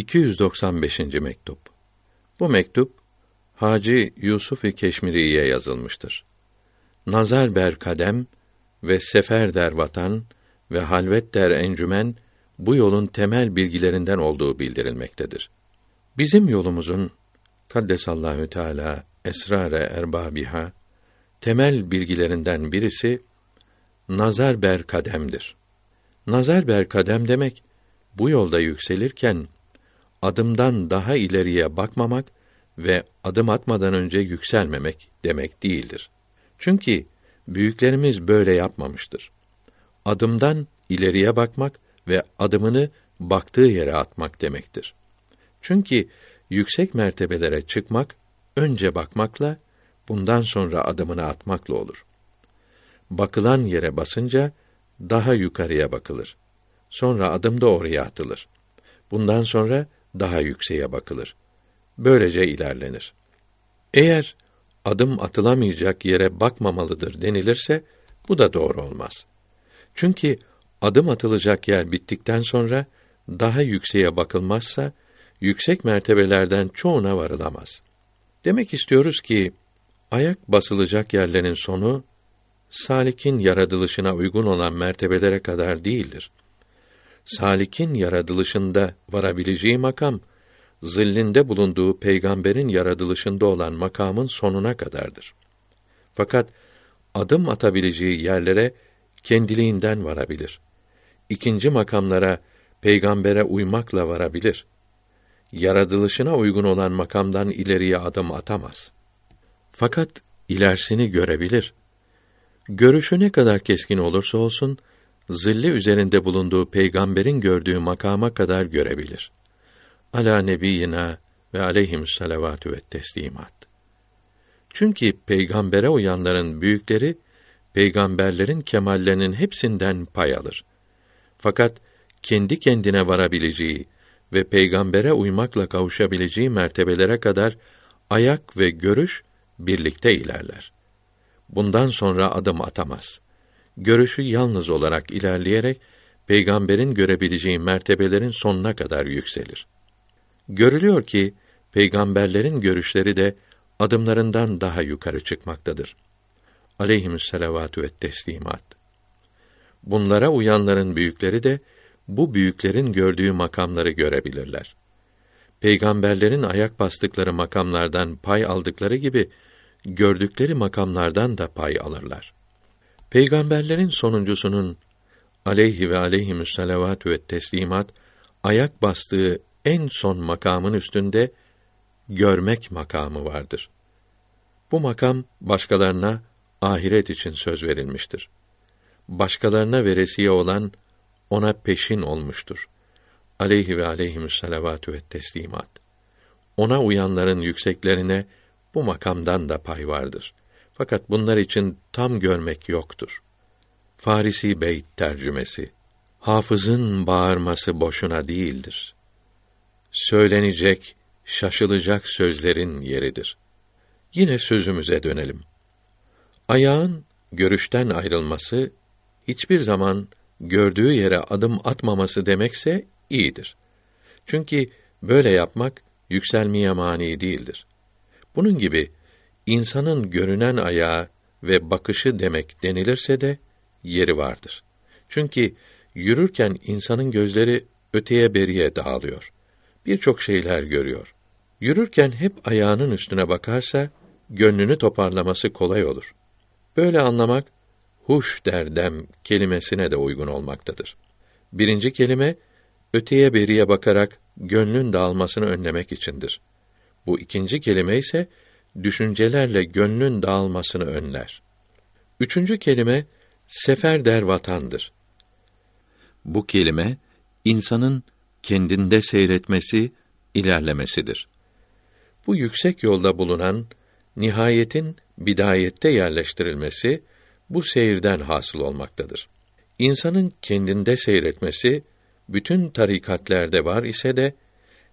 295. mektup. Bu mektup Hacı Yusuf-i Keşmiri'ye yazılmıştır. Nazar ber kadem ve sefer der vatan ve halvet der encümen bu yolun temel bilgilerinden olduğu bildirilmektedir. Bizim yolumuzun kaddesallahu teala esrare erbabiha temel bilgilerinden birisi nazar ber kademdir. Nazar ber kadem demek bu yolda yükselirken adımdan daha ileriye bakmamak ve adım atmadan önce yükselmemek demek değildir. Çünkü büyüklerimiz böyle yapmamıştır. Adımdan ileriye bakmak ve adımını baktığı yere atmak demektir. Çünkü yüksek mertebelere çıkmak önce bakmakla, bundan sonra adımını atmakla olur. Bakılan yere basınca daha yukarıya bakılır. Sonra adım da oraya atılır. Bundan sonra daha yükseğe bakılır. Böylece ilerlenir. Eğer adım atılamayacak yere bakmamalıdır denilirse bu da doğru olmaz. Çünkü adım atılacak yer bittikten sonra daha yükseğe bakılmazsa yüksek mertebelerden çoğuna varılamaz. Demek istiyoruz ki ayak basılacak yerlerin sonu salikin yaratılışına uygun olan mertebelere kadar değildir. Salikin yaratılışında varabileceği makam zillinde bulunduğu peygamberin yaratılışında olan makamın sonuna kadardır. Fakat adım atabileceği yerlere kendiliğinden varabilir. İkinci makamlara peygambere uymakla varabilir. Yaratılışına uygun olan makamdan ileriye adım atamaz. Fakat ilerisini görebilir. Görüşü ne kadar keskin olursa olsun, zilli üzerinde bulunduğu peygamberin gördüğü makama kadar görebilir. Ala nebiyina ve aleyhimüs salavatü ve teslimat. Çünkü peygambere uyanların büyükleri peygamberlerin kemallerinin hepsinden pay alır. Fakat kendi kendine varabileceği ve peygambere uymakla kavuşabileceği mertebelere kadar ayak ve görüş birlikte ilerler. Bundan sonra adım atamaz. Görüşü yalnız olarak ilerleyerek peygamberin görebileceği mertebelerin sonuna kadar yükselir. Görülüyor ki peygamberlerin görüşleri de adımlarından daha yukarı çıkmaktadır. Aleyhimüs selavatü ve teslimat. Bunlara uyanların büyükleri de bu büyüklerin gördüğü makamları görebilirler. Peygamberlerin ayak bastıkları makamlardan pay aldıkları gibi gördükleri makamlardan da pay alırlar. Peygamberlerin sonuncusunun aleyhi ve aleyhimüs salavatü ve teslimat ayak bastığı en son makamın üstünde görmek makamı vardır. Bu makam başkalarına ahiret için söz verilmiştir. Başkalarına veresiye olan ona peşin olmuştur. Aleyhi ve aleyhimüs salavatü ve teslimat. Ona uyanların yükseklerine bu makamdan da pay vardır. Fakat bunlar için tam görmek yoktur. Farisi Beyt tercümesi Hafızın bağırması boşuna değildir. Söylenecek, şaşılacak sözlerin yeridir. Yine sözümüze dönelim. Ayağın görüşten ayrılması hiçbir zaman gördüğü yere adım atmaması demekse iyidir. Çünkü böyle yapmak yükselmeye mani değildir. Bunun gibi insanın görünen ayağı ve bakışı demek denilirse de yeri vardır. Çünkü yürürken insanın gözleri öteye beriye dağılıyor. Birçok şeyler görüyor. Yürürken hep ayağının üstüne bakarsa gönlünü toparlaması kolay olur. Böyle anlamak huş derdem kelimesine de uygun olmaktadır. Birinci kelime öteye beriye bakarak gönlün dağılmasını önlemek içindir. Bu ikinci kelime ise düşüncelerle gönlün dağılmasını önler. Üçüncü kelime sefer der vatandır. Bu kelime insanın kendinde seyretmesi, ilerlemesidir. Bu yüksek yolda bulunan nihayetin bidayette yerleştirilmesi bu seyirden hasıl olmaktadır. İnsanın kendinde seyretmesi bütün tarikatlerde var ise de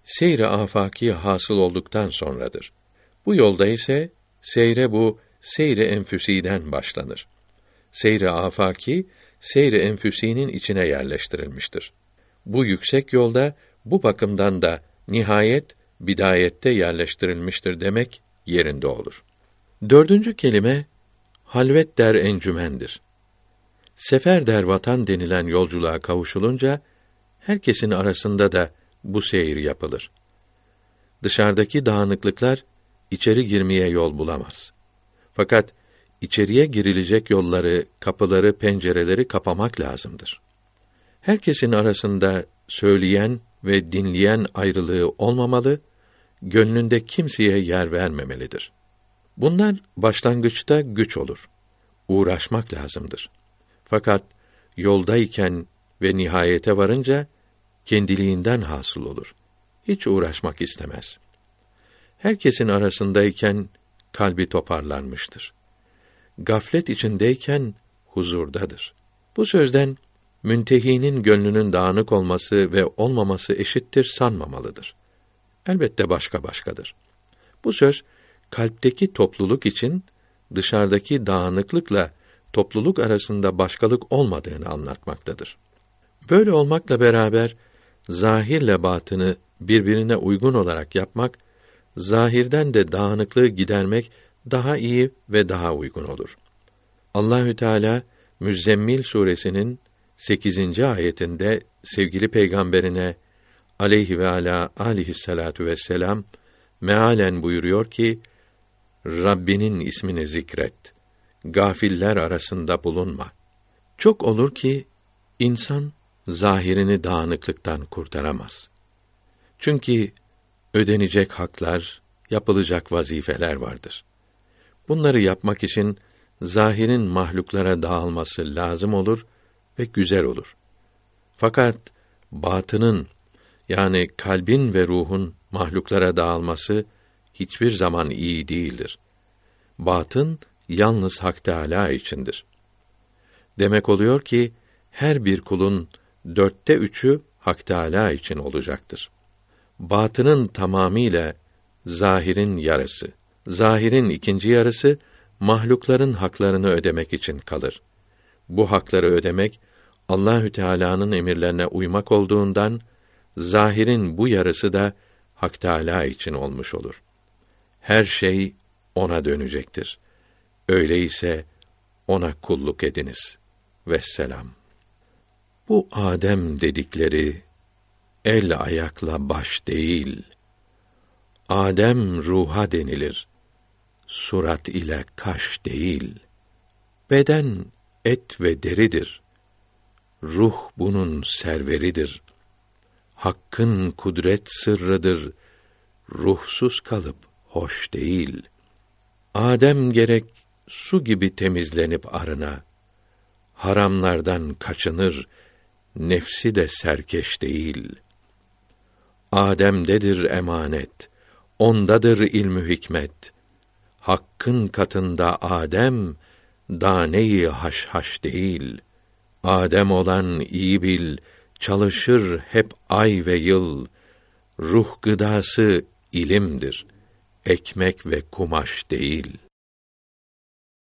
seyre afaki hasıl olduktan sonradır. Bu yolda ise seyre bu seyre enfüsiden başlanır. Seyre afaki seyre enfüsinin içine yerleştirilmiştir. Bu yüksek yolda bu bakımdan da nihayet bidayette yerleştirilmiştir demek yerinde olur. Dördüncü kelime halvet der encümendir. Sefer der vatan denilen yolculuğa kavuşulunca herkesin arasında da bu seyir yapılır. Dışarıdaki dağınıklıklar içeri girmeye yol bulamaz. Fakat içeriye girilecek yolları, kapıları, pencereleri kapamak lazımdır. Herkesin arasında söyleyen ve dinleyen ayrılığı olmamalı, gönlünde kimseye yer vermemelidir. Bunlar başlangıçta güç olur. Uğraşmak lazımdır. Fakat yoldayken ve nihayete varınca kendiliğinden hasıl olur. Hiç uğraşmak istemez. Herkesin arasındayken kalbi toparlanmıştır. Gaflet içindeyken huzurdadır. Bu sözden müntehinin gönlünün dağınık olması ve olmaması eşittir sanmamalıdır. Elbette başka başkadır. Bu söz kalpteki topluluk için dışarıdaki dağınıklıkla topluluk arasında başkalık olmadığını anlatmaktadır. Böyle olmakla beraber zahirle batını birbirine uygun olarak yapmak, zahirden de dağınıklığı gidermek daha iyi ve daha uygun olur. Allahü Teala Müzzemmil suresinin 8. ayetinde sevgili peygamberine aleyhi ve ala aleyhissalatu vesselam mealen buyuruyor ki Rabbinin ismini zikret. Gafiller arasında bulunma. Çok olur ki insan zahirini dağınıklıktan kurtaramaz. Çünkü ödenecek haklar, yapılacak vazifeler vardır. Bunları yapmak için zahirin mahluklara dağılması lazım olur ve güzel olur. Fakat batının yani kalbin ve ruhun mahluklara dağılması hiçbir zaman iyi değildir. Batın yalnız Hak Teâlâ içindir. Demek oluyor ki her bir kulun dörtte üçü Hak Teâlâ için olacaktır. Batının tamamıyla zahirin yarısı, zahirin ikinci yarısı mahlukların haklarını ödemek için kalır. Bu hakları ödemek Allahü Teala'nın emirlerine uymak olduğundan zahirin bu yarısı da Hak Teâlâ için olmuş olur. Her şey ona dönecektir. Öyleyse ona kulluk ediniz. Vesselam. Bu Adem dedikleri el ayakla baş değil. Adem ruha denilir. Surat ile kaş değil. Beden et ve deridir. Ruh bunun serveridir. Hakkın kudret sırrıdır. Ruhsuz kalıp hoş değil. Adem gerek su gibi temizlenip arına, haramlardan kaçınır, nefsi de serkeş değil. Adem'dedir emanet, ondadır ilmü hikmet. Hakkın katında Adem, daneyi haş haş değil. Adem olan iyi bil, çalışır hep ay ve yıl. Ruh gıdası ilimdir, ekmek ve kumaş değil.''